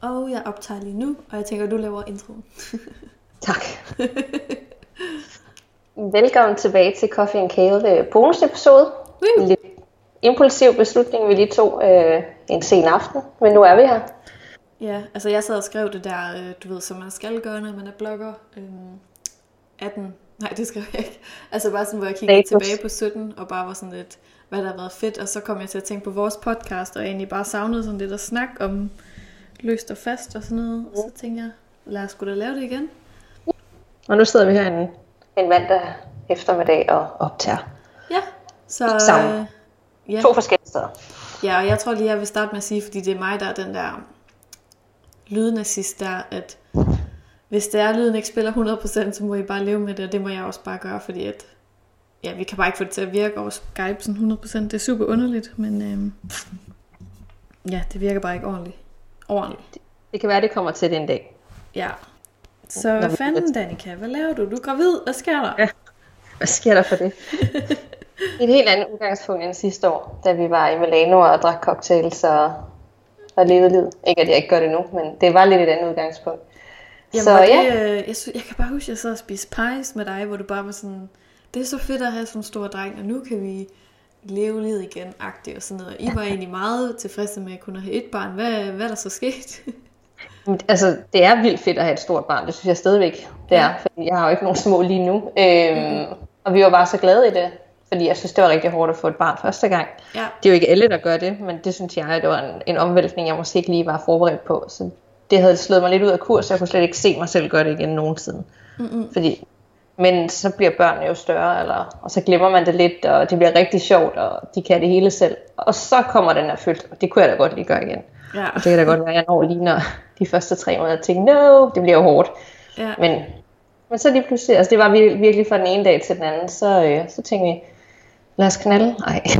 Og jeg optager lige nu, og jeg tænker, du laver introen. Tak. Velkommen tilbage til Coffee and Kale bonusepisode. Woo! En lidt impulsiv beslutning, vi lige tog øh, en sen aften, men nu er vi her. Ja, altså jeg sad og skrev det der, øh, du ved, som man skal gøre, når man er blogger. Øhm, 18, nej det skrev jeg ikke. Altså bare sådan, hvor jeg kiggede Status. tilbage på 17, og bare var sådan lidt, hvad der har været fedt. Og så kom jeg til at tænke på vores podcast, og egentlig bare savnede sådan lidt at snakke om løst og fast og sådan noget. Og så tænkte jeg, lad os sgu da lave det igen. Og nu sidder vi her en, en mandag eftermiddag og optager. Ja, så... Sammen. Øh, ja. To forskellige steder. Ja, og jeg tror lige, jeg vil starte med at sige, fordi det er mig, der er den der lydnazist der, at hvis det er, at lyden ikke spiller 100%, så må I bare leve med det, og det må jeg også bare gøre, fordi at, ja, vi kan bare ikke få det til at virke over Skype sådan 100%. Det er super underligt, men øhm, ja, det virker bare ikke ordentligt. Ordentligt. Det kan være, det kommer til det en dag. Ja. Så Når hvad fanden, Danika? Hvad laver du? Du er gravid. Hvad sker der? Ja. Hvad sker der for det? Et helt andet udgangspunkt end sidste år, da vi var i Milano og drak cocktails og, og levede livet. Ikke at jeg ikke gør det nu, men det var lidt et andet udgangspunkt. Jamen, så det, ja, øh, jeg, jeg kan bare huske, at jeg sad og spiste pies med dig, hvor du bare var sådan, det er så fedt at have sådan en stor dreng, og nu kan vi leve livet igen, agtigt og sådan noget. I var egentlig meget tilfredse med at kunne have et barn. Hvad, hvad er der så sket? altså det er vildt fedt at have et stort barn, det synes jeg stadigvæk, det er. Fordi jeg har jo ikke nogen små lige nu. Øhm, og vi var bare så glade i det, fordi jeg synes, det var rigtig hårdt at få et barn første gang. ja, Det er jo ikke alle, der gør det, men det synes jeg, det var en, en omvæltning, jeg måske ikke lige var forberedt på. Så det havde slået mig lidt ud af kurs, så jeg kunne slet ikke se mig selv gøre det igen nogensinde. Mm-mm. Fordi, men så bliver børnene jo større, eller, og så glemmer man det lidt, og det bliver rigtig sjovt, og de kan det hele selv. Og så kommer den her følelse, og det kunne jeg da godt lige gøre igen. ja, Og det kan da godt være, at jeg når lige når de første tre måneder og tænker, no, det bliver jo hårdt. ja. Men, men så lige pludselig, altså det var vir- virkelig fra den ene dag til den anden, så, øh, så tænkte vi, lad os knalde. Nej,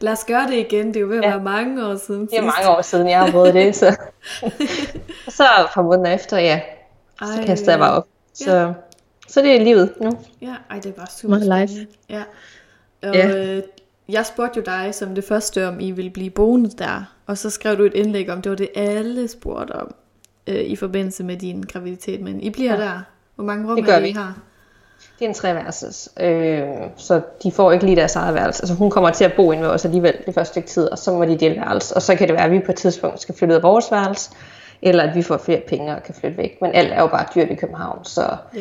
Lad os gøre det igen. Det er jo ved at Ja. være mange år siden det er mange år siden, jeg har prøvet det. Så, så et par måneder efter, ja, så Ej, kastede jeg bare op. Så, så det er livet nu. Ja, ej, det er bare super Meget live. spændende. Ja. Og Ja. øh, jeg spurgte jo dig som det første, om I ville blive boende der. Og så skrev du et indlæg om, det var det alle spurgte om øh, i forbindelse med din graviditet. Men I bliver ja. der. Hvor mange rum Det er gør det, vi. I har? Det er en treværelses, øh, så de får ikke lige deres eget værelse. Altså hun kommer til at bo inde med os alligevel det første stykke tid, og så må de dele værelse. Og så kan det være, at vi på et tidspunkt skal flytte ud af vores værelse, eller at vi får flere penge og kan flytte væk. Men alt er jo bare dyrt i København, så Ja.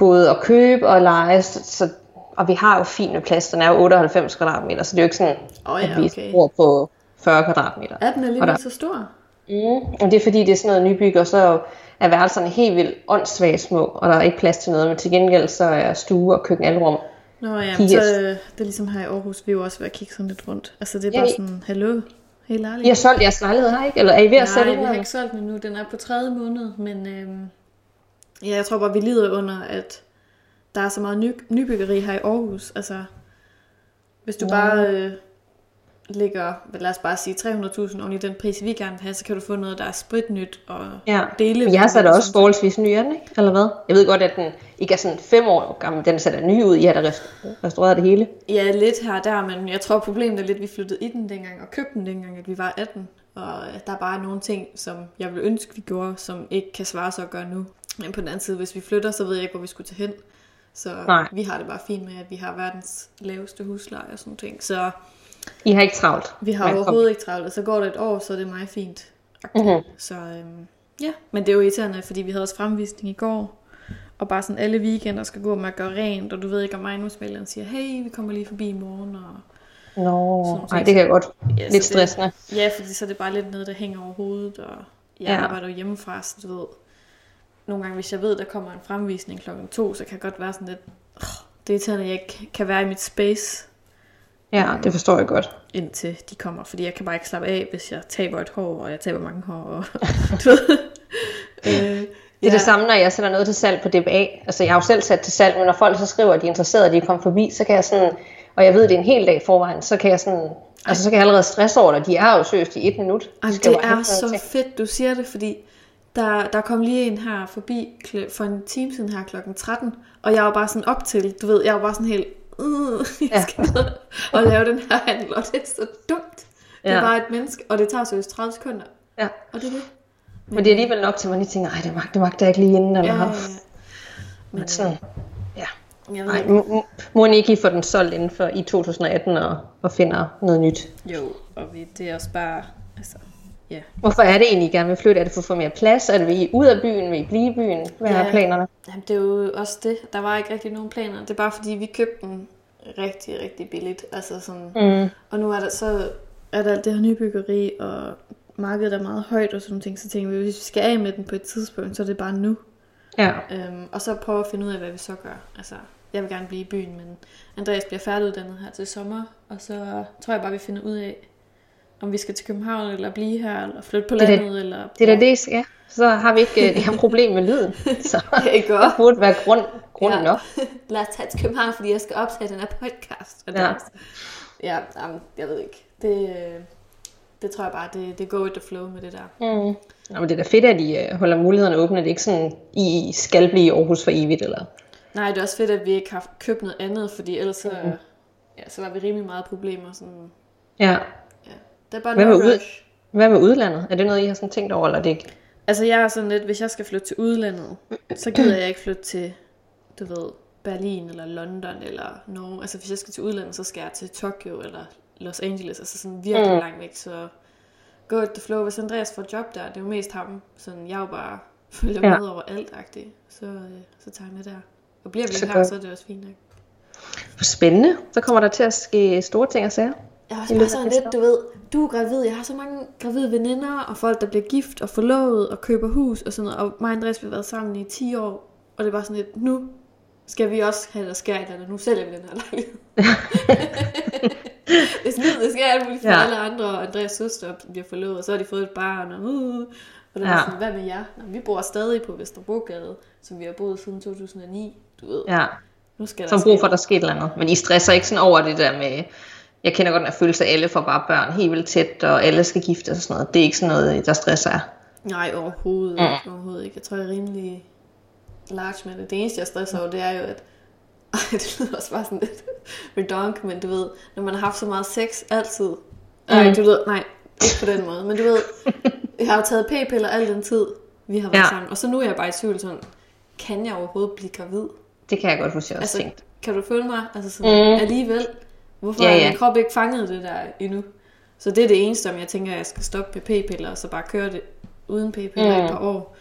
Både at købe og lege, så, og vi har jo fint med plads, den er jo 98 kvadratmeter, så det er jo ikke sådan, Åh ja, at vi okay. bor på 40 kvadratmeter. Er den alligevel der- så stor? Mm, og det er fordi, det er sådan noget nybyg, og så er værelserne helt vildt åndssvagt små, og der er ikke plads til noget, men til gengæld så er stue og køkken alrum. Nå ja, så øh, det er ligesom her i Aarhus, vi er jo også ved at kigge sådan lidt rundt. Altså det er Ja, bare I- sådan, hallo, helt ærligt. I har solgt jeres lejlighed her, ikke? Eller er I ved at sælge Nej, den? vi har ikke solgt den endnu. Den er på tredje måned, men øhm, ja, jeg tror bare, vi lider under, at der er så meget ny, nybyggeri her i Aarhus. Altså, hvis du Nå. bare øh, lægger, hvad lad os bare sige, 300.000 oven i den pris, vi gerne vil have, så kan du få noget, der er spritnyt og Ja, dele. men jeg sat og også forholdsvis ny, er den, ikke? Eller hvad? Jeg ved godt, at den ikke er sådan fem år gammel, den ser da ny ud. I har da rest- restaureret det hele. Ja, lidt her og der, men jeg tror problemet er lidt, at vi flyttede i den dengang og købte den dengang, at vi var 18. Og der er bare nogle ting, som jeg ville ønske, vi gjorde, som ikke kan svare sig at gøre nu. Men på den anden side, hvis vi flytter, så ved jeg ikke, hvor vi skulle tage hen. Så Nej. vi har det bare fint med, at vi har verdens laveste husleje og sådan ting. Så I har ikke travlt. vi har Nej, kom. overhovedet ikke travlt, og så går det et år, så er det meget fint. Mhm. Så øhm, ja, men det er jo irriterende, fordi vi havde også fremvisning i går. Og bare sådan alle weekender skal gå med at gøre rent, og du ved ikke, om ejendomsmæleren siger, hey, vi kommer lige forbi i morgen, og Nå, Sådan det kan jeg godt. Ja, Lidt det- stressende. Ja, fordi så er det bare lidt noget, der hænger over hovedet, og jeg Ja. ja. arbejder jo hjemmefra, så du ved, nogle gange, hvis jeg ved, der kommer en fremvisning klokken to, så kan jeg godt være sådan lidt, "Åh, det er irriterende, at jeg ikke kan være i mit space, Ja, det forstår jeg godt. indtil de kommer, fordi jeg kan bare ikke slappe af, hvis jeg taber et hår, og jeg taber mange hår, og du ved. øh, Det er det samme, når jeg sætter noget til salg på DBA. Altså, jeg har jo selv sat til salg, men når folk så skriver, at de er interesserede, at de er kommet forbi, så kan jeg sådan, og jeg ved, det er en hel dag forvejen, så kan jeg sådan, altså, så kan jeg allerede stresse over det. De er jo seriøst i et minut. Ej, det er så fedt, du siger det, fordi der, der kom lige en her forbi for en time siden her klokken 13, og jeg var bare sådan op til, du ved, jeg var bare sådan helt, uh, jeg Ja. skal ned og lave den her handel, og det er så dumt. Det er Ja. bare et menneske, og det tager seriøst 30 sekunder. Ja. Og det er det. Men det er alligevel nok til, at man lige tænker, ej, det magter, det magter jeg ikke lige inden. Eller, Ja, ja, ja, ja. Men sådan, ja. Nej, må, I ikke I få den solgt inden for i 2018 og, og finder noget nyt? Jo, og vi, det er også bare, ja. Hvorfor er det egentlig, I gerne vil flytte? Er det for at få mere plads? Er det vil I ud af byen? Vil I blive i byen? Hvad er Ja. planerne? Jamen, det er jo også det. Der var ikke rigtig nogen planer. Det er bare fordi, vi købte den rigtig, rigtig billigt. Altså sådan, Mm. og nu er der så er der alt det her nybyggeri, og markedet er meget højt og sådan nogle ting, så tænker vi, hvis vi skal af med den på et tidspunkt, så er det bare nu. Ja. Øhm, og så prøve at finde ud af, hvad vi så gør. Altså, jeg vil gerne blive i byen, men Andreas bliver færdiguddannet her til sommer, og så tror jeg bare, vi finder ud af, om vi skal til København, eller blive her, eller flytte på Det landet, eller... Det er da det, ja. Så har vi ikke uh, det her problem med lyden. Så Ikke det burde være grund, grund Ja. nok. Lad os tage til København, fordi jeg skal optage den her podcast. Og Ja. ja, ja jamen, jeg ved ikke. Det, øh, det tror jeg bare, det, det går with the flow med det der. Mm. Nå, men det er da fedt, at I uh, holder mulighederne åbne. Det er ikke sådan, I skal blive i Aarhus for evigt. Eller... Nej, det er også fedt, at vi ikke har købt noget andet, fordi ellers så, ja, så var vi rimelig meget problemer. Sådan, Ja. Det er bare Hvad med ud-. Hvad med udlandet? Er det noget, I har sådan tænkt over, eller er det ikke? Altså jeg er sådan lidt, hvis jeg skal flytte til udlandet, så gider jeg ikke flytte til, du ved, Berlin eller London eller Norge. Altså hvis jeg skal til udlandet, så skal jeg til Tokyo eller Los Angeles, altså sådan virkelig Mm. langt væk. Så go with the flow. Hvis Andreas får job der, det er jo mest ham. Sådan jeg er jo bare følger Ja. med over alt. Så, øh, så tager jeg med der. Og bliver vi Så her, godt. så er det også fint nok. Spændende. Så kommer der til at ske store ting og sager. Jeg har også bare sådan lidt, du ved, du er gravid, jeg har så mange gravide veninder, og folk, der bliver gift og forlovet og køber hus og sådan noget, og mig og Andreas, vi har været sammen i 10 år, og det bare sådan lidt, nu skal vi også have det skært, eller nu sælger vi den her lejlighed. det, sådan, det sker alt muligt for Ja. alle andre, og Andreas søster bliver forlovet, og så har de fået et barn, og, uh, og det er Ja. sådan, hvad med jer? Nå, vi bor stadig på Vesterbrogade, som vi har boet siden 2009, du ved. Ja. Nu skal Så der brug ske for, at der sker et eller andet. Men I stresser ikke sådan over det der med... Jeg kender godt den her følelse at alle får bare børn helt vildt tæt, og alle skal gifte og sådan noget. Det er ikke sådan noget, der stresser jer. Nej, overhovedet Mm. ikke. Overhovedet ikke. Jeg tror, jeg er rimelig large med det. Det eneste, jeg stresser over, det er jo, at... Ej, det lyder også bare sådan lidt redonk, men du ved, når man har haft så meget sex altid... Nej, Mm. du ved, nej, ikke på den måde, men du ved, jeg har taget p-piller al den tid, vi har været Ja. sammen, og så nu er jeg bare i tvivl sådan, kan jeg overhovedet blive gravid? Det kan jeg godt huske, jeg også Altså, tænkt. kan du følge mig? Altså sådan, mm. alligevel, hvorfor Ja, ja, har min krop ikke fanget det der endnu? Så det er det eneste, om jeg tænker, at jeg skal stoppe med p-piller, og så bare køre det uden p-piller mm. Et par år.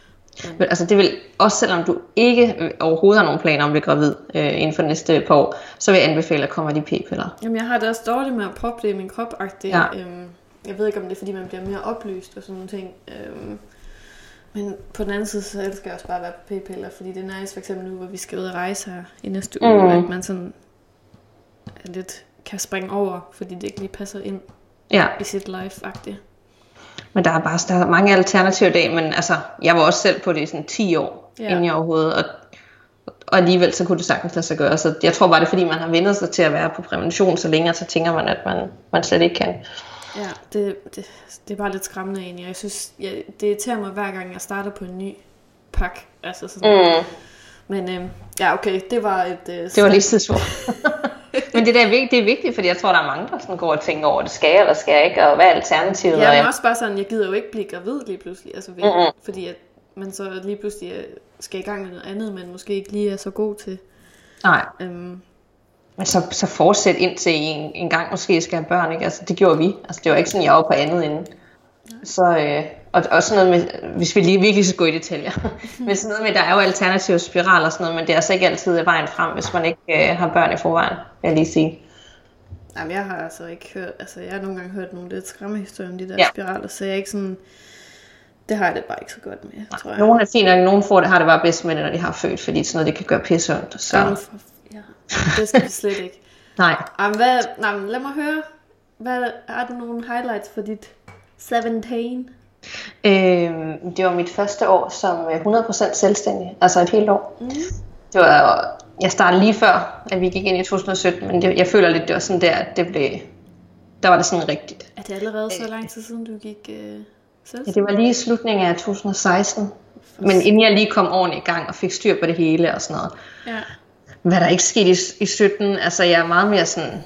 Men altså det vil, også selvom du ikke øh, overhovedet har nogen planer om at blive gravid øh, inden for næste par år, så vil jeg anbefale at komme af de p-piller. Jamen, jeg har det også dårligt med at proppe det i min krop. Ja. Øhm, jeg ved ikke, om det er, fordi man bliver mere oplyst og sådan nogle ting. Øhm, men på den anden side, så elsker jeg også bare at være på p-piller, fordi det er nice, for eksempel nu, hvor vi skal ud og rejse her i næste uge, Mm. at man sådan er lidt kan springe over, fordi det ikke lige passer ind Ja, i sit life-agtigt. men der er bare der er mange alternativer i dag, men altså, jeg var også selv på det i sådan 10 år, Ja. inden jeg overhovedet, og, og alligevel så kunne det sagtens lade sig gøre. Så jeg tror bare, det er fordi, man har vendt sig til at være på prævention så længe, så tænker man, at man, man slet ikke kan. Ja, det, det, det er bare lidt skræmmende egentlig. Jeg synes, jeg, det irriterer mig hver gang, jeg starter på en ny pak. Altså sådan. Mm. Men øhm, ja, okay, det var et... Øh, Det var lige sidspor. Men det der er vigtigt, det er vigtigt, fordi jeg tror, der er mange, der sådan går og tænker over, det skal jeg eller skal jeg ikke, og hvad er alternativet? Ja, men også bare sådan, jeg gider jo ikke blive gravid lige pludselig. Altså, ved, Mm-mm. fordi at man så lige pludselig øh, skal i gang med noget andet, man måske ikke lige er så god til. Nej, Øhm, men så, så fortsæt indtil I en, en gang måske skal have børn, ikke? Altså, det gjorde vi. Altså, det var ikke sådan, jeg var på andet inden. Så, øh, og, og sådan noget med, hvis vi lige virkelig skal gå i detaljer, men sådan noget med, der er jo alternative spiraler og sådan noget, men det er altså ikke altid vejen frem, hvis man ikke øh, har børn i forvejen, vil jeg lige sige. jamen, jeg har altså ikke hørt... Altså, jeg har nogle gange hørt nogle lidt skræmmehistorier om de der Ja. spiraler, så jeg er ikke sådan... Det har jeg det bare ikke så godt med, tror jeg. Nogle er fine, og nogle får det, har det bare bedst med det, når de har født, fordi sådan noget, det kan gøre pisse ondt. Så, Jamen, for, ja, det skal vi slet ikke. nej. Jamen, hvad, nej, lad mig høre. Hvad, har du nogle highlights for dit 17? Øh, det var mit første år som øh, 100% selvstændig, altså et helt år. Mm. Det var, jeg startede lige før, at vi gik ind i 2017, men det, jeg føler lidt, det var sådan der, at det blev, der var det sådan rigtigt. Er det allerede så lang tid siden, du gik øh, selv? Ja, det var lige i slutningen af 2016, men inden jeg lige kom ordentligt i gang og fik styr på det hele og sådan noget. Ja. Hvad der ikke skete i, i 17, altså jeg er meget mere sådan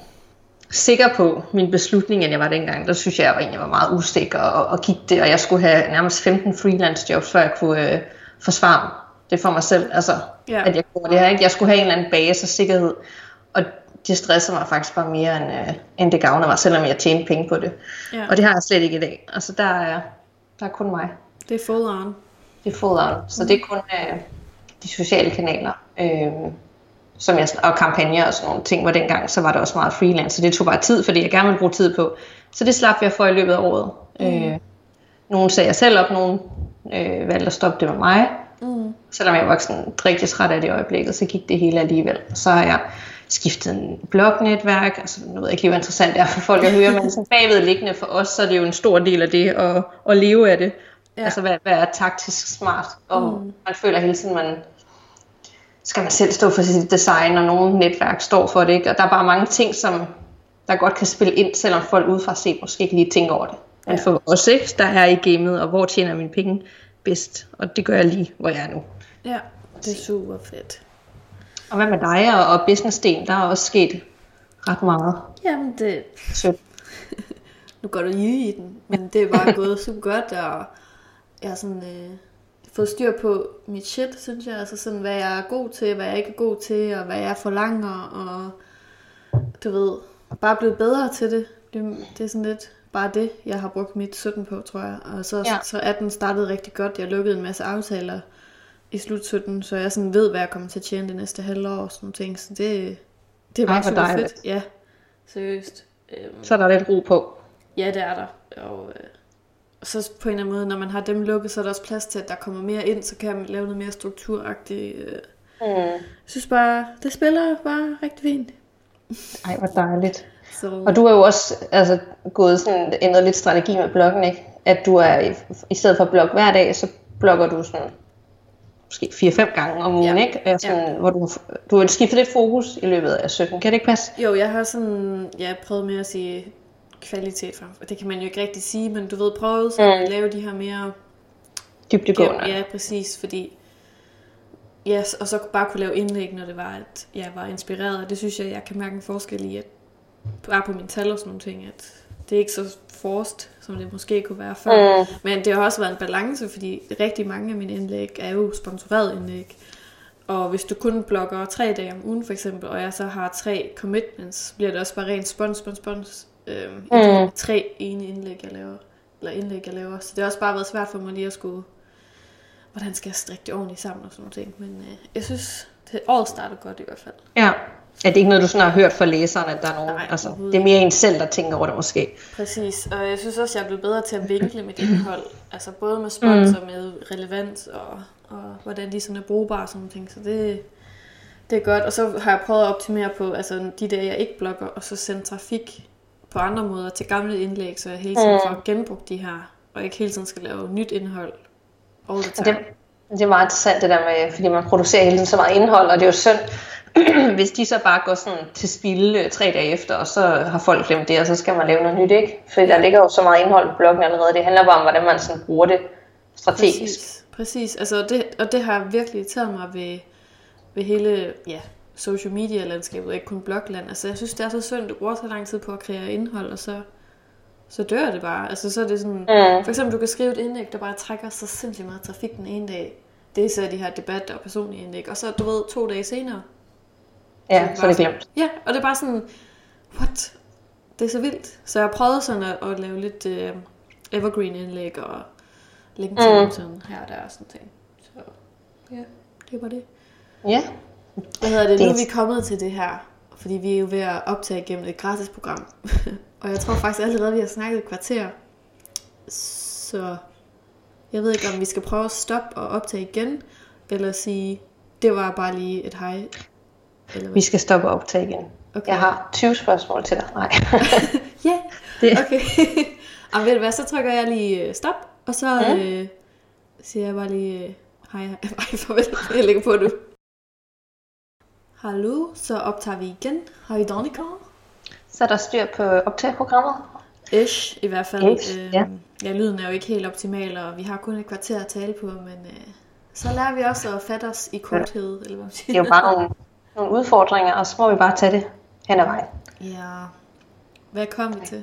sikker på min beslutning, end jeg var dengang. Der synes jeg, jeg egentlig var meget usikker og, og gik det, og jeg skulle have nærmest 15 freelance jobs, før jeg kunne øh, forsvare det for mig selv. Altså, Ja. at jeg gjorde det her. Ikke? Jeg skulle have en eller anden base og sikkerhed, og det stressede mig faktisk bare mere, end, øh, end det gavner mig, selvom jeg tjente penge på det. Ja. Og det har jeg slet ikke i dag. Altså, der er, der er kun mig. Det er full on. Det er full on. Så det er kun øh, de sociale kanaler. Øh, som jeg, og kampagner og sådan nogle ting, hvor dengang, så var det også meget freelance, så det tog bare tid, fordi jeg gerne ville bruge tid på. Så det slap jeg for i løbet af året. Mm. Øh, nogle sagde jeg selv op, nogle øh, valgte at stoppe det med mig. Mm. Selvom jeg var sådan rigtig træt af det i øjeblikket, så gik det hele alligevel. Så har jeg skiftet en blognetværk, altså nu ved jeg ikke lige, hvor interessant det er for folk at høre, men sådan bagvedliggende for os, så er det jo en stor del af det at, at leve af det. Ja. Altså hvad, hvad er taktisk smart, og mm. man føler hele tiden, man skal man selv stå for sit design, og nogle netværk står for det, ikke? og der er bare mange ting, som der godt kan spille ind, selvom folk udefra set måske ikke lige tænker over det. Men for os, ikke, der er i gamet, og hvor tjener mine penge bedst, og det gør jeg lige, hvor jeg er nu. Ja, det er super fedt. Og hvad med dig og, og business-delen? Der er også sket ret meget. Jamen, det, Sødt. nu går du i i den, men det er bare gået super godt, og jeg har sådan øh, fået styr på mit shit, synes jeg. Altså sådan, hvad jeg er god til, hvad jeg ikke er god til, og hvad jeg forlanger, og du ved, bare blevet bedre til det. Det, det er sådan lidt bare det, jeg har brugt mit 17 på, tror jeg. Og så, ja. Så 18 startede rigtig godt. Jeg lukkede en masse aftaler i slut 17, så jeg sådan ved, hvad jeg kommer til at tjene det næste halve år og sådan nogle ting. Så det, det er bare super dejligt. fedt. Ja, seriøst. Øhm, Så er der lidt ro på. Ja, det er der. Og, øh, og så på en eller anden måde, når man har dem lukket, så er der også plads til, at der kommer mere ind, så kan man lave noget mere strukturagtigt. Øh. Mm. Jeg synes bare, det spiller bare rigtig fint. Ej, hvor dejligt. Så, Og du har jo også altså, gået sådan, ændret lidt strategi med bloggen, ikke? At du er, i, stedet for at blogge hver dag, så blogger du sådan måske 4-5 gange om ugen, Ja. ikke? Altså, sådan, Hvor du, du har skiftet lidt fokus i løbet af 17. Kan det ikke passe? jo, jeg har sådan, ja, prøvet mere at sige kvalitet frem. Det kan man jo ikke rigtig sige, men du ved, prøvet så at lave de her mere Dybdegående. Ja, præcis, fordi ja, og så bare kunne lave indlæg, når det var, at jeg var inspireret, og det synes jeg, jeg kan mærke en forskel i, at bare på mine tal og sådan nogle ting, at det er ikke så forced, som det måske kunne være før. Mm. Men det har også været en balance, fordi rigtig mange af mine indlæg er jo sponsoreret indlæg. Og hvis du kun blogger tre dage om ugen for eksempel, og jeg så har tre commitments, bliver det også bare rent spons, spons, spons. Øhm, mm. i tre ene indlæg, jeg laver. Eller indlæg, jeg laver. Så det har også bare været svært for mig lige at skulle, hvordan skal jeg strikke det ordentligt sammen og sådan nogle ting. Men øh, jeg synes, det året startede godt i hvert fald. Ja. Er det ikke noget, du sådan har hørt fra læseren, at der er nogen? Nej, altså, det er mere en selv, der tænker over det måske. Præcis, og jeg synes også, jeg er blevet bedre til at vinkle mit indhold. Altså både med sponsor, mm. med relevant, og, og hvordan de sådan er brugbare og sådan ting. Så det, det er godt. Og så har jeg prøvet at optimere på altså, de dage, jeg ikke blogger, og så sende trafik på andre måder til gamle indlæg, så jeg hele tiden får genbrugt de her, og ikke hele tiden skal lave nyt indhold all the time. det, det er meget interessant det der med, fordi man producerer hele tiden så meget indhold, og det er jo synd, hvis de så bare går sådan til spilde tre dage efter, og så har folk glemt det, og så skal man lave noget nyt, ikke? Fordi der ligger jo så meget indhold på bloggen allerede. Det handler bare om, hvordan man sådan bruger det strategisk. Præcis, præcis. Altså, det, og det har virkelig irriteret mig ved, ved hele ja, social media landskabet, ikke kun blogland. Altså, jeg synes, det er så synd, du bruger så lang tid på at kreere indhold, og så, så dør det bare. Altså, så er det sådan, mm. for eksempel, du kan skrive et indlæg, der bare trækker så sindssygt meget trafik den ene dag. Det er så de her debatter og personlige indlæg. Og så, du ved, to dage senere. Ja, så er det glemt. Ja, og det er bare sådan, what? Det er så vildt. Så jeg prøvet sådan at, at lave lidt uh, evergreen indlæg og linke til mm. sådan her og der og sådan ting. Så ja, det var det. Ja. Hvad hedder det? Det Nu er- vi kommet til det her, fordi vi er jo ved at optage gennem et gratis program. og jeg tror faktisk allerede, vi har snakket et kvarter. Så jeg ved ikke, om vi skal prøve at stoppe og optage igen, eller sige, det var bare lige et hej. Eller hvad? Vi skal stoppe og optage igen. Okay. Jeg har 20 spørgsmål til dig. Nej. Ja, Det- okay. Og ved du hvad, så trykker jeg lige øh, stop, og så Ja. øh, siger jeg bare lige øh, hej, hej, hej, farvel, jeg lægger på nu. Hallo, så optager vi igen. Hej Danica. så er der styr på optageprogrammet. Ish, i hvert fald. Ish, Øhm, ja. ja, lyden er jo ikke helt optimal, og vi har kun et kvarter at tale på, men øh, så lærer vi også at fatte os i korthed, eller hvad Det er jo bare nogle, nogle udfordringer, og så må vi bare tage det hen ad vejen. Ja, Hvad kom vi til?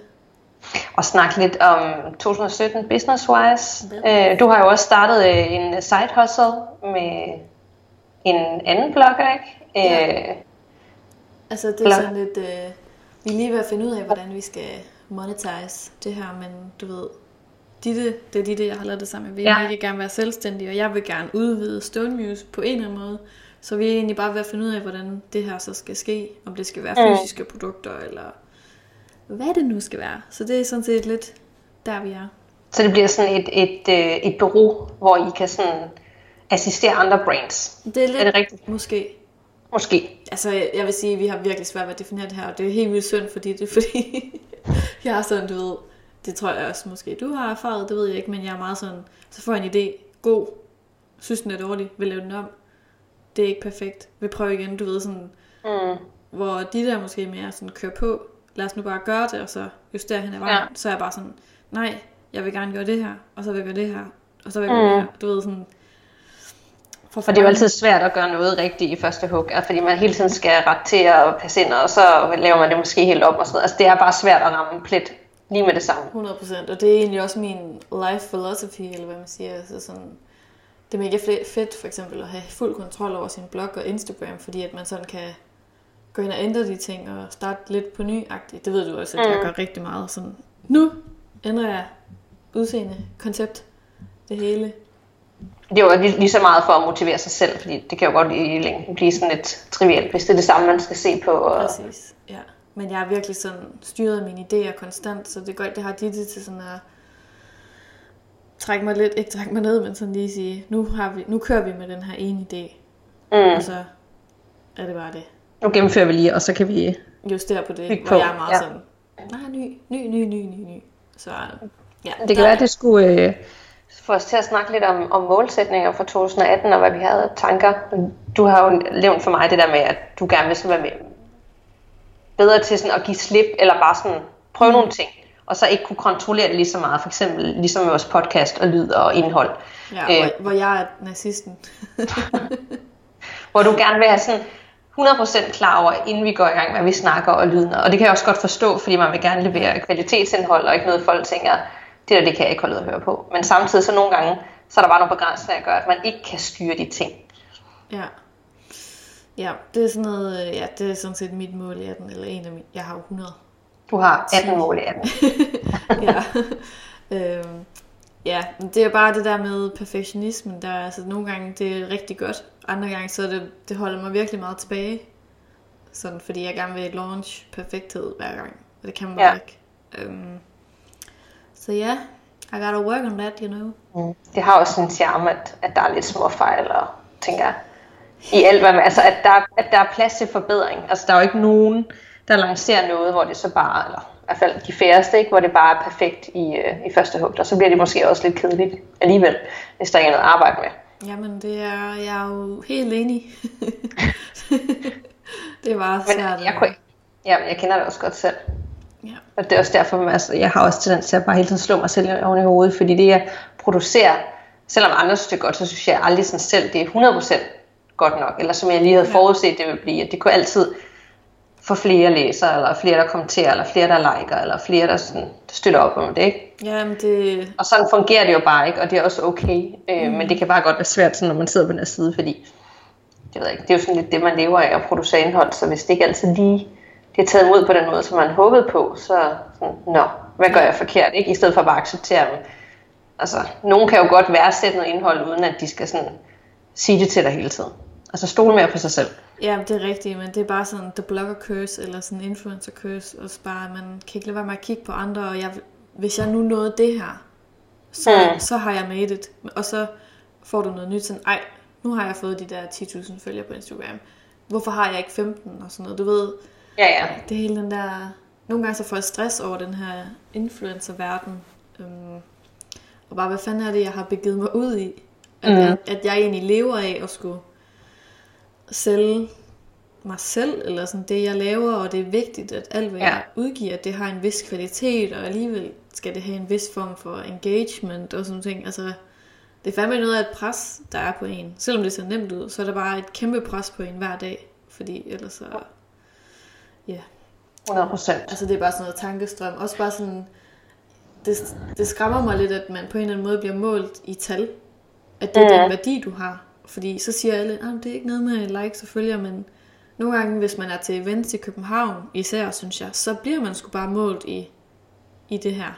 Og snakke lidt om 2017 business-wise. Øh, du har jo også startet øh, en side hustle med en anden blogger, ikke? Ja. Øh, Altså, det er Blot. sådan lidt... Øh, vi er lige ved at finde ud af, hvordan vi skal monetize det her, men du ved, Ditte, det er Ditte, jeg har lavet det sammen med. Vi Ja. vil ikke gerne være selvstændige, og jeg vil gerne udvide Stone Muse på en eller anden måde. Så vi er egentlig bare ved at finde ud af, hvordan det her så skal ske. Om det skal være Mm. fysiske produkter, eller hvad det nu skal være. Så det er sådan set lidt der, vi er. så det bliver sådan et, et, øh, et bureau, hvor I kan sådan assistere andre brands. Det er lidt, Er det rigtigt? måske. Måske. Altså, jeg vil sige, at vi har virkelig svært ved at definere det her, og det er helt vildt synd for det, fordi jeg er sådan, du ved, det tror jeg også måske, du har erfaret, det ved jeg ikke, men jeg er meget sådan, så får jeg en idé, god, synes den er dårlig, vil lave den om, det er ikke perfekt, vil prøve igen, du ved sådan, Mm. hvor de der måske mere sådan, kører på, lad os nu bare gøre det, og så justere hen ad vejen, Ja. så er jeg bare sådan, nej, jeg vil gerne gøre det her, og så vil jeg gøre det her, og så vil jeg gøre Mm. det her, du ved sådan, for Og det er jo altid svært at gøre noget rigtigt i første hug, altså, fordi man hele tiden skal ret til at passe ind, og så laver man det måske helt op og sådan noget. Altså det er bare svært at ramme plet lige med det samme. 100%, og det er egentlig også min life philosophy, eller hvad man siger. Så sådan, det er mega fe- fedt for eksempel at have fuld kontrol over sin blog og Instagram, fordi at man sådan kan gå ind og ændre de ting og starte lidt på nyagtigt. Det ved du også, at jeg Mm. gør rigtig meget sådan, nu ændrer jeg udseende, koncept, det hele. Det er jo lige, lige så meget for at motivere sig selv, fordi det kan jo godt i længden blive sådan lidt trivielt, hvis det er det samme, man skal se på. Og... Præcis, ja. Men jeg er virkelig sådan styret af mine idéer konstant, så det godt, det har Ditte til sådan at trække mig lidt, ikke trække mig ned, men sådan lige sige, nu, har vi, nu kører vi med den her ene idé, Mm. og så er det bare det. Nu gennemfører vi lige, og så kan vi... Justere på det, Bygge hvor på, jeg er meget ja. sådan, nej, ny, ny, ny, ny, ny, ny. Så ja, Det kan være, at det skulle øh, få os til at snakke lidt om, om målsætninger for 2018, og hvad vi havde tanker. Du har jo nævnt for mig det der med, at du gerne vil sådan være med, bedre til sådan at give slip, eller bare sådan prøve mm. nogle ting, og så ikke kunne kontrollere det lige så meget, for eksempel ligesom vores podcast og lyd og indhold. ja, øh. hvor, hvor jeg er nazisten. hvor du gerne vil have sådan 100% klar over, inden vi går i gang, hvad vi snakker og lyden. Og det kan jeg også godt forstå, fordi man vil gerne levere kvalitetsindhold, og ikke noget folk tænker, det der, det kan jeg ikke holde ud at høre på. Men samtidig så nogle gange, så er der bare nogle begrænsninger, der gør, at man ikke kan styre de ting. ja. Ja, det er sådan noget, øh, ja, det er sådan set mit mål i 18, eller en af mine, jeg har jo 100. Du har 18 mål i 18. ja. øhm, ja, men det er bare det der med perfektionismen, der er, altså nogle gange det er rigtig godt, andre gange så det, det holder mig virkelig meget tilbage. Sådan, fordi jeg gerne vil launch perfekthed hver gang, og det kan man bare Ja. ikke. Øhm, så ja, I gotta work on that, you know. Mm. Det har også en charme, at, at der er lidt små fejl, og tænker jeg, i alt, hvad man, altså at der, at der er plads til forbedring. Altså der er jo ikke nogen, der lancerer noget, hvor det så bare, eller i hvert fald de færreste, ikke, hvor det bare er perfekt i, øh, i første hug, og så bliver det måske også lidt kedeligt alligevel, hvis der ikke er noget at arbejde med. Jamen, det er, jeg er jo helt enig. det er bare Men svært. jeg, kunne, ja, jeg kender det også godt selv. Og det er også derfor, altså, jeg har også tendens til at bare hele tiden slå mig selv oven i hovedet, fordi det jeg producerer, selvom andre synes det er godt, så synes jeg aldrig sådan selv, det er 100% godt nok, eller som jeg lige havde forudset, det ville blive, at det kunne altid få flere læsere, eller flere, der kommenterer, eller flere, der liker, eller flere, der, sådan, støtter op om det, ikke? Jamen, det, Og sådan fungerer det jo bare ikke, og det er også okay, øh, men det kan bare godt være svært, sådan, når man sidder på den her side, fordi det, ved jeg ikke, det er jo sådan lidt det, man lever af at producere indhold, så hvis det ikke altid lige det er taget imod på den måde, som man håbede på, så sådan, nå, hvad gør jeg forkert, ikke? I stedet for bare at acceptere dem. Altså, nogen kan jo godt værdsætte noget indhold, uden at de skal sådan sige det til dig hele tiden. Altså stole mere på sig selv. ja, det er rigtigt, men det er bare sådan the blogger curse, eller sådan influencer curse, og bare, man kan ikke lade være med at kigge på andre, og jeg, hvis jeg nu nåede det her, så, mm. så har jeg made it. Og så får du noget nyt, sådan, ej, nu har jeg fået de der 10.000 følgere på Instagram. Hvorfor har jeg ikke 15 og sådan noget? Du ved, Ja, ja. det er hele den der... Nogle gange så får jeg stress over den her influencer-verden. Øhm, og bare, hvad fanden er det, jeg har begivet mig ud i? At, Mm. jeg, at jeg egentlig lever af at skulle sælge mig selv, eller sådan det, jeg laver, og det er vigtigt, at alt, hvad Ja. jeg udgiver, det har en vis kvalitet, og alligevel skal det have en vis form for engagement og sådan ting. Altså, det er fandme noget af et pres, der er på en. Selvom det ser nemt ud, så er der bare et kæmpe pres på en hver dag, fordi ellers så... Ja, 100 procent. Altså det er bare sådan noget tankestrøm. Også bare sådan, det, det skræmmer mig lidt, at man på en eller anden måde bliver målt i tal. At det er Mm. den værdi, du har. Fordi så siger alle, at det er ikke noget med likes og følger, men nogle gange, hvis man er til events i København, især synes jeg, så bliver man sgu bare målt i, i det her.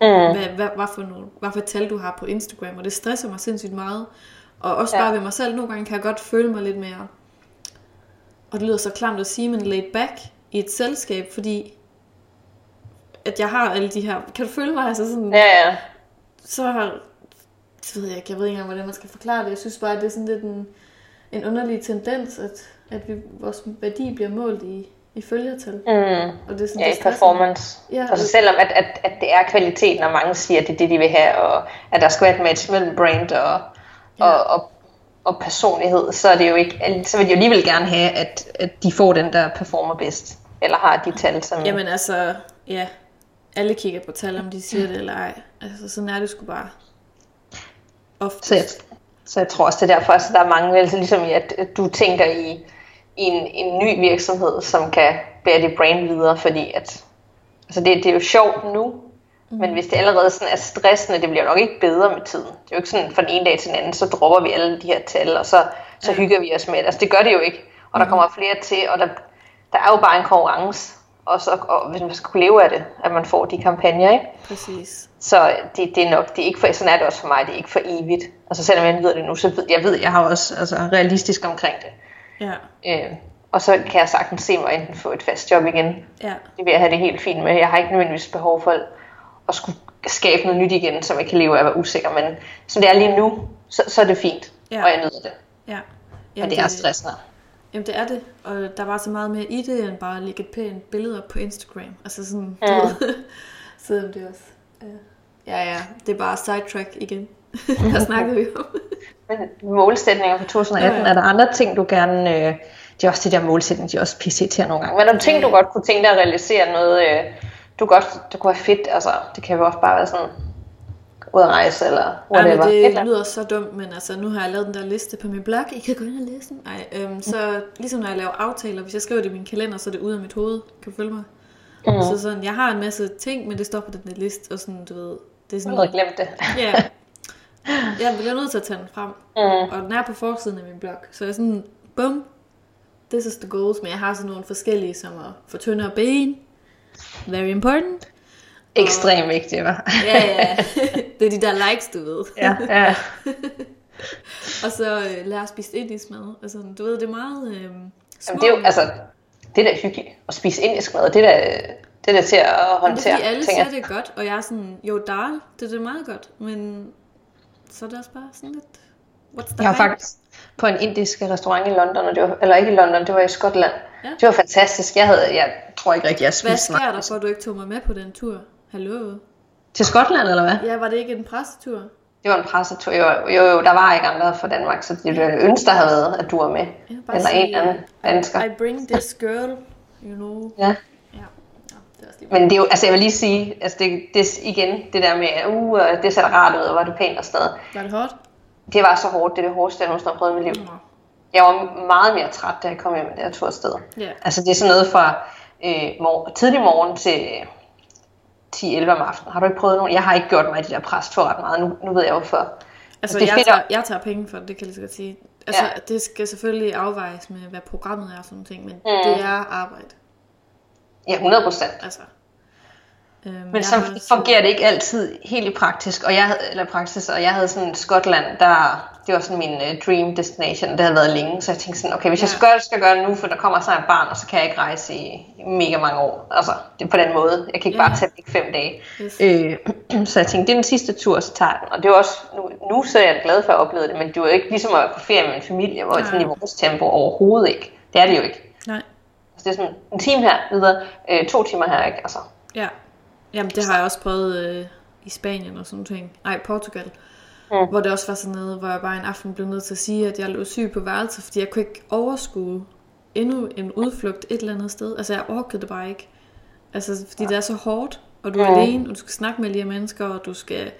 Mm. Hvad, hvad, hvad, for nogle, hvad for tal du har på Instagram, og det stresser mig sindssygt meget. Og også Ja. bare ved mig selv, nogle gange kan jeg godt føle mig lidt mere, og det lyder så klamt at sige, men laid back i et selskab, fordi at jeg har alle de her, kan du føle mig, altså sådan, Ja, ja. så har, det ved jeg ikke, jeg ved ikke engang, hvordan man skal forklare det, jeg synes bare, at det er sådan lidt en, en underlig tendens, at, at vi, vores værdi bliver målt i, i følgertal. Mm. Og det er sådan, Ja, det i performance. Ja, Altså selvom at, at, at det er kvaliteten, og mange siger, at det er det, de vil have, og at der skal være et match mellem brand og, Ja. og, og, og personlighed, så er det jo ikke, så vil de jo alligevel gerne have, at, at de får den, der performer bedst. Eller har de tal, som... Jamen altså, ja, alle kigger på tal, om de siger det eller ej. Altså, sådan er det sgu bare. Ofte. Så jeg, så jeg tror også, det er derfor, at der er mange, altså ligesom i, at, at du tænker i, i en, en ny virksomhed, som kan bære dit brand videre, fordi at, altså det, det er jo sjovt nu, mm. men hvis det allerede sådan er stressende, det bliver nok ikke bedre med tiden. Det er jo ikke sådan fra den ene dag til den anden, så dropper vi alle de her tal, og så, så hygger vi os med det. Altså det gør det jo ikke, og der kommer flere til, og der, der er jo bare en konkurrence, og, så, og hvis man skal kunne leve af det, at man får de kampagner, ikke? Præcis. Så det, det er nok, det er ikke for, sådan er det også for mig, det er ikke for evigt. Altså selvom jeg ved det nu, så ved jeg, ved, jeg har også altså, realistisk omkring det. Ja, Øh, og så kan jeg sagtens se mig enten få et fast job igen. ja, Det vil jeg have det helt fint med. Jeg har ikke nødvendigvis behov for at skulle skabe noget nyt igen, som jeg kan leve af at være usikker. Men som det er lige nu, så, så er det fint, Ja. og jeg nyder det. ja. Men det er stressende. Jamen det er det, og der var så meget mere i det, end bare at lægge et pænt billede op på Instagram. Altså sådan, Ja. du ved, selvom det også... Ja. ja, ja, det er bare sidetrack igen. Der snakkede vi om. Men målsætninger for 2018, Ja, ja. er der andre ting, du gerne... Øh, det er også det der målsætning, de er også pisse til nogle gange. Men er der ting, du godt kunne tænke dig at realisere noget, øh, du godt, det kunne være fedt, altså det kan jo også bare være sådan, ud at rejse eller Ej, whatever. Et det lyder så dumt, men altså, nu har jeg lavet den der liste på min blog. I kan gå ind og læse den. Ej, øhm, så ligesom når jeg laver aftaler, hvis jeg skriver det i min kalender, så er det ude af mit hoved. Kan du følge mig? Mm. Så sådan, jeg har en masse ting, men det står på den der liste, og sådan, du ved, det er Jeg havde sådan, glemt det. ja. Jeg bliver nødt til at tage den frem. Mm. Og den er på forsiden af min blog. Så jeg er sådan, bum, this is the goals. Men jeg har sådan nogle forskellige, som at få tyndere ben. Very important. Ekstremt vigtigt, var. Ja, ja. det er de der likes, du ved. ja, ja. Og så øh, lære at spise indisk mad. Altså, du ved, det er meget øh, Jamen, det er jo, altså, det er da hyggeligt at spise indisk mad, det er da, det er da til at Men det er håndtere, alle siger, det godt, og jeg er sådan, jo, dal, det, det er meget godt, men så er det også bare sådan lidt, what's the Jeg hype? faktisk på en indisk restaurant i London, og det var, eller ikke i London, det var i Skotland. Ja. Det var fantastisk. Jeg havde, jeg tror ikke rigtig, jeg Hvad spiste sker der for, at du ikke tog mig med på den tur? Hallo? Til Skotland, eller hvad? Ja, var det ikke en pressetur? Det var en pressetur. Jo, jo, jo, der var ikke andre fra Danmark, så det ville ønske, der havde været, at du var med. Eller sige, en anden dansker. I bring this girl, you know. Ja. Men det er jo, altså jeg vil lige sige, altså det, det igen, det der med, uh, det ser rart ud, og var det pænt og noget. Var det hårdt? Det var så hårdt, det er det hårdeste, jeg nogensinde har prøvet i mit liv. Jeg var meget mere træt, da jeg kom hjem med det her tur afsted. Ja. Altså det er sådan noget fra øh, mor- tidlig morgen til 10-11 om aftenen. Har du ikke prøvet nogen? Jeg har ikke gjort mig i de der prestur ret meget. Nu, nu ved jeg hvorfor. Altså, det er jeg, fedt tager, jeg tager penge for det, det kan jeg lige så sige. Altså, Ja. det skal selvfølgelig afvejes med, hvad programmet er og sådan ting, men mm. det er arbejde. Ja, 100 procent. Altså. Øhm, Men så fungerer det ikke altid helt i praktisk, og jeg havde, eller praksis, og jeg havde sådan Skotland, der, det var sådan min uh, dream destination, det havde været længe, så jeg tænkte sådan, okay, hvis ja. jeg Ja. skal gøre det, skal gøre det nu, for der kommer snart et barn, og så kan jeg ikke rejse i, mega mange år. Altså, det er på den måde. Jeg kan ikke Ja. bare tage væk fem dage. Yes. Øh, så jeg tænkte, det er den sidste tur, så tager den. Og det var også, nu, nu så er jeg glad for at opleve det, men det var jo ikke ligesom at være på ferie med en familie, hvor Nej. sådan i vores tempo overhovedet ikke. Det er det jo ikke. Nej. Altså, det er sådan en time her videre, øh, to timer her, ikke? Altså, Ja. Jamen, det har jeg også prøvet øh, i Spanien og sådan noget. Nej, Portugal. Mm. Hvor det også var sådan noget, hvor jeg bare en aften blev nødt til at sige, at jeg lå syg på værelset, fordi jeg kunne ikke overskue endnu en udflugt et eller andet sted. Altså, jeg orkede det bare ikke. Altså, fordi det er så hårdt, og du er Mm. alene, og du skal snakke med her mennesker, og du skal...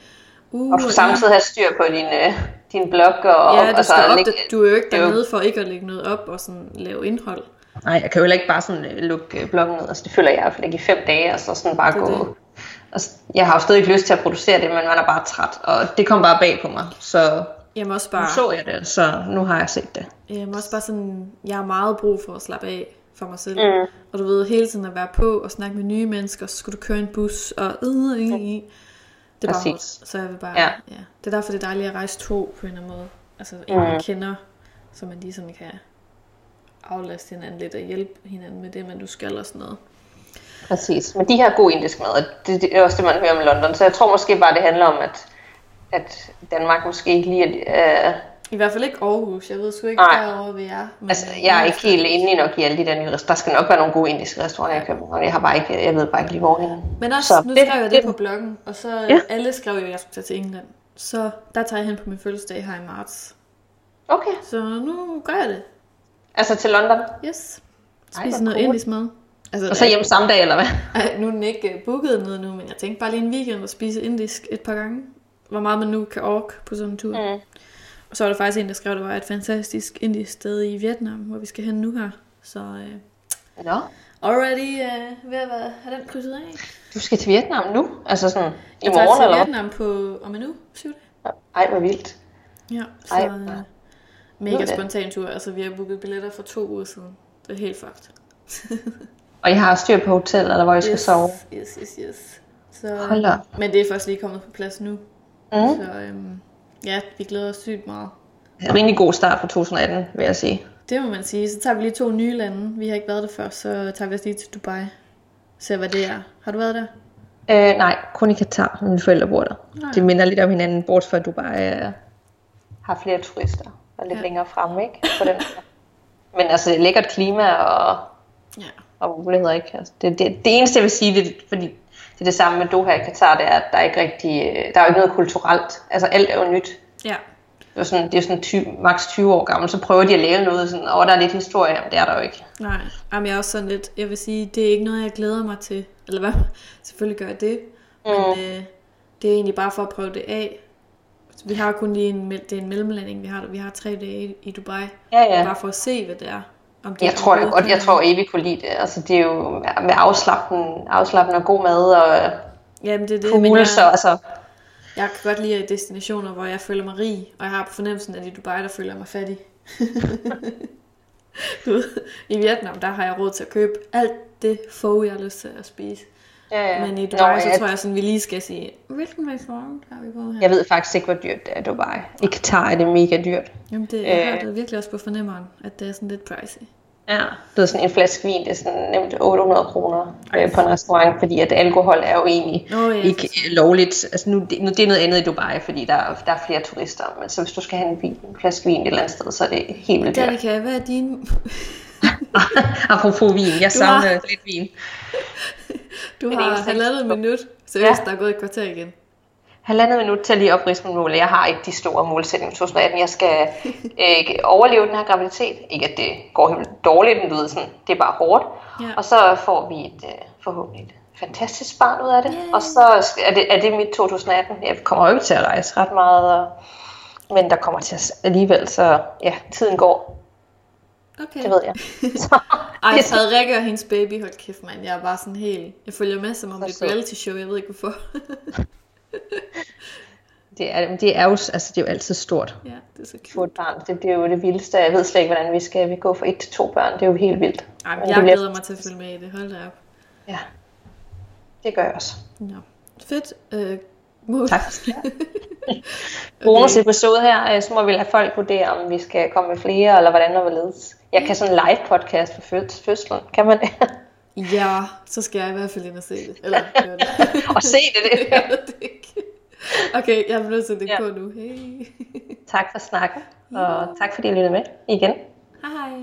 Uh, og du skal samtidig have styr på din, øh, din blog og Ja, du, altså, skal op, lægge- du er jo ikke er dernede for ikke at lægge noget op og sådan lave indhold. Nej, jeg kan jo heller ikke bare sådan øh, lukke øh, bloggen ned. Altså, det føler jeg i hvert fald ikke i fem dage, og så sådan bare Det gå... det. Altså, jeg har jo stadig ikke lyst til at producere det, men man er bare træt, og det kom bare bag på mig. Så Jamen også nu bare, så jeg det, så nu har jeg set det. jamen også bare sådan, jeg har meget brug for at slappe af for mig selv. Mm. Og du ved, hele tiden at være på og snakke med nye mennesker, så skulle du køre en bus, og øh, øh, øh. Det er bare. Så jeg vil bare, Ja. ja. Det er derfor, det er dejligt at rejse to på en eller anden måde. Altså en, man kender, så man lige sådan kan aflaste hinanden lidt og hjælpe hinanden med det, man du skal og sådan noget. Præcis. Men de her god indisk mad, og det, det er også det, man hører om London. Så jeg tror måske bare, det handler om, at, at Danmark måske ikke lige er... Øh, I hvert fald ikke Aarhus. Jeg ved sgu ikke, Nej. derovre vi er. Men, altså, jeg er ikke helt inde i nok i alle de der nye restauranter. Der skal nok være nogle gode indiske restauranter i København. Jeg har bare ikke, jeg ved bare ikke lige hvor henne. Men også, Så nu det- skrev jeg det- det på bloggen, og så Ja. alle skrev jo, at jeg skulle tage til England. Så der tager jeg hen på min fødselsdag her i marts. Okay. Så nu gør jeg det. Altså til London. Yes. Ej, Spise hvor noget cool. indisk mad. Altså, Og så hjem samme dag, eller hvad? Nu er den ikke uh, booket noget nu, men jeg tænkte bare lige en weekend at spise indisk et par gange. Hvor meget man nu kan orke på sådan en tur. Mm. Og så var der faktisk en, der skrev, at det var et fantastisk indisk sted i Vietnam, hvor vi skal hen nu her. Så uh, Nå. already uh, ved at være, have den krydset af. Du skal til Vietnam nu? Altså sådan i Jeg morgen, til eller hvad? Vietnam på om en uge, syv dage. Ej, hvor vildt. Ja, så Ej, hvor- mega spontan tur. Altså, vi har booket billetter for to uger siden. Det er helt fucked. Og jeg har styr på hotel, eller hvor jeg skal yes, sove. Yes, yes, yes. Så, Hold da. Men det er først lige kommet på plads nu. Mm. Så øhm, ja, vi glæder os sygt meget. En rimelig god start på 2018, vil jeg sige. Det må man sige. Så tager vi lige to nye lande. Vi har ikke været der før, så tager vi os lige til Dubai. Se hvad det er. Har du været der? Øh, nej, kun i Katar. Mine forældre bor der. Nej. Det minder lidt om hinanden, bortset fra Dubai øh, har flere turister. Og lidt Ja. længere fremme, ikke? På den. Men altså, det er lækkert klima og, Ja. Og muligheder, ikke? Altså, det, det, det eneste, jeg vil sige, det, fordi det er det samme med Doha i Katar, det er, at der er ikke rigtig, øh, der er ikke noget kulturelt. Altså, alt er jo nyt. Ja. Det er sådan, det er sådan 20, maks 20 år gammel, så prøver de at lave noget sådan, og der er lidt historie, men det er der jo ikke. Nej, Jamen, jeg er også sådan lidt, jeg vil sige, det er ikke noget, jeg glæder mig til. Eller hvad? Selvfølgelig gør jeg det. Men øh, det er egentlig bare for at prøve det af. Så Vi har kun lige en, det er en mellemlanding, vi har, vi har tre dage i- i Dubai. Ja, ja. Bare for at se, hvad det er. Om det Jeg tror overhovedet godt, jeg tror Evi kunne lide det. Altså, det er jo med afslappen, afslappen og god mad og Jamen, det er det, men fugle, jeg, så altså, jeg kan godt lide destinationer, hvor jeg føler mig rig. Og jeg har på fornemmelsen, at i Dubai, der føler jeg mig fattig. du ved, i Vietnam, der har jeg råd til at købe alt det få, jeg har lyst til at spise. Ja, ja. Men i Dubai, Nå, så jeg, tror jeg sådan, vi lige skal sige, hvilken restaurant har vi på her? jeg ved faktisk ikke, hvor dyrt det er i Dubai. I Katar er det mega dyrt. Jamen, det, jeg Øh. har det virkelig også på fornemmeren, at det er sådan lidt pricey. Ja. Det er sådan en flaske vin, det er sådan nemt 800 kroner øh, på en restaurant, fordi at alkohol er jo egentlig Nå, ja, ikke øh, lovligt. Altså nu, det, nu, det er noget andet i Dubai, fordi der, er- der er flere turister. Men så hvis du skal have en, vin, en flaske vin et eller andet sted, så er det helt vildt dyrt. Danika, hvad er din... Apropos vin, jeg Du har- savner lidt vin. Du har eneste, halvandet minut. Seriøst, Ja. der er gået et kvarter igen. Halvandet minut til at lige oprise mine mål. Jeg har ikke de store målsætninger i 2018. Jeg skal øh, overleve den her graviditet. Ikke at det går helt dårligt, men du ved sådan, det er bare hårdt. Ja. Og så får vi et øh, forhåbentlig et fantastisk barn ud af det. Yay. Og så er det, er det mit 2018. Jeg kommer jo ikke til at rejse ret meget, og, men der kommer til at alligevel, så ja, tiden går. Okay. Det ved jeg. Så, Ej, Frederikke og hendes baby, hold kæft, mand. Jeg er bare sådan helt... Jeg følger med, som om det er et reality show. Jeg ved ikke, hvorfor. det, er, det, er jo, altså, det er jo altid stort. ja, det er så cute. et barn, det, det er jo det vildeste. Jeg ved slet ikke, hvordan vi skal vi gå fra et til to børn. Det er jo helt vildt. Ej, men jeg det bliver- glæder mig til at følge med i det. Hold da op. Ja, det gør jeg også. Nå. Fedt. Øh, mål. Tak. Bonus episode her, øh, så må vi lade folk vurdere, om vi skal komme med flere, eller hvordan og hvorledes. Jeg kan sådan live podcast for fød- fødslen, kan man det? Ja, så skal jeg i hvert fald ind og se det. Eller det. og se det, det. jeg ved det ikke. Okay, jeg er nødt til at lægge Ja. på nu. Hey. Tak for snakken, og tak fordi I lyttede med igen. Hej hej.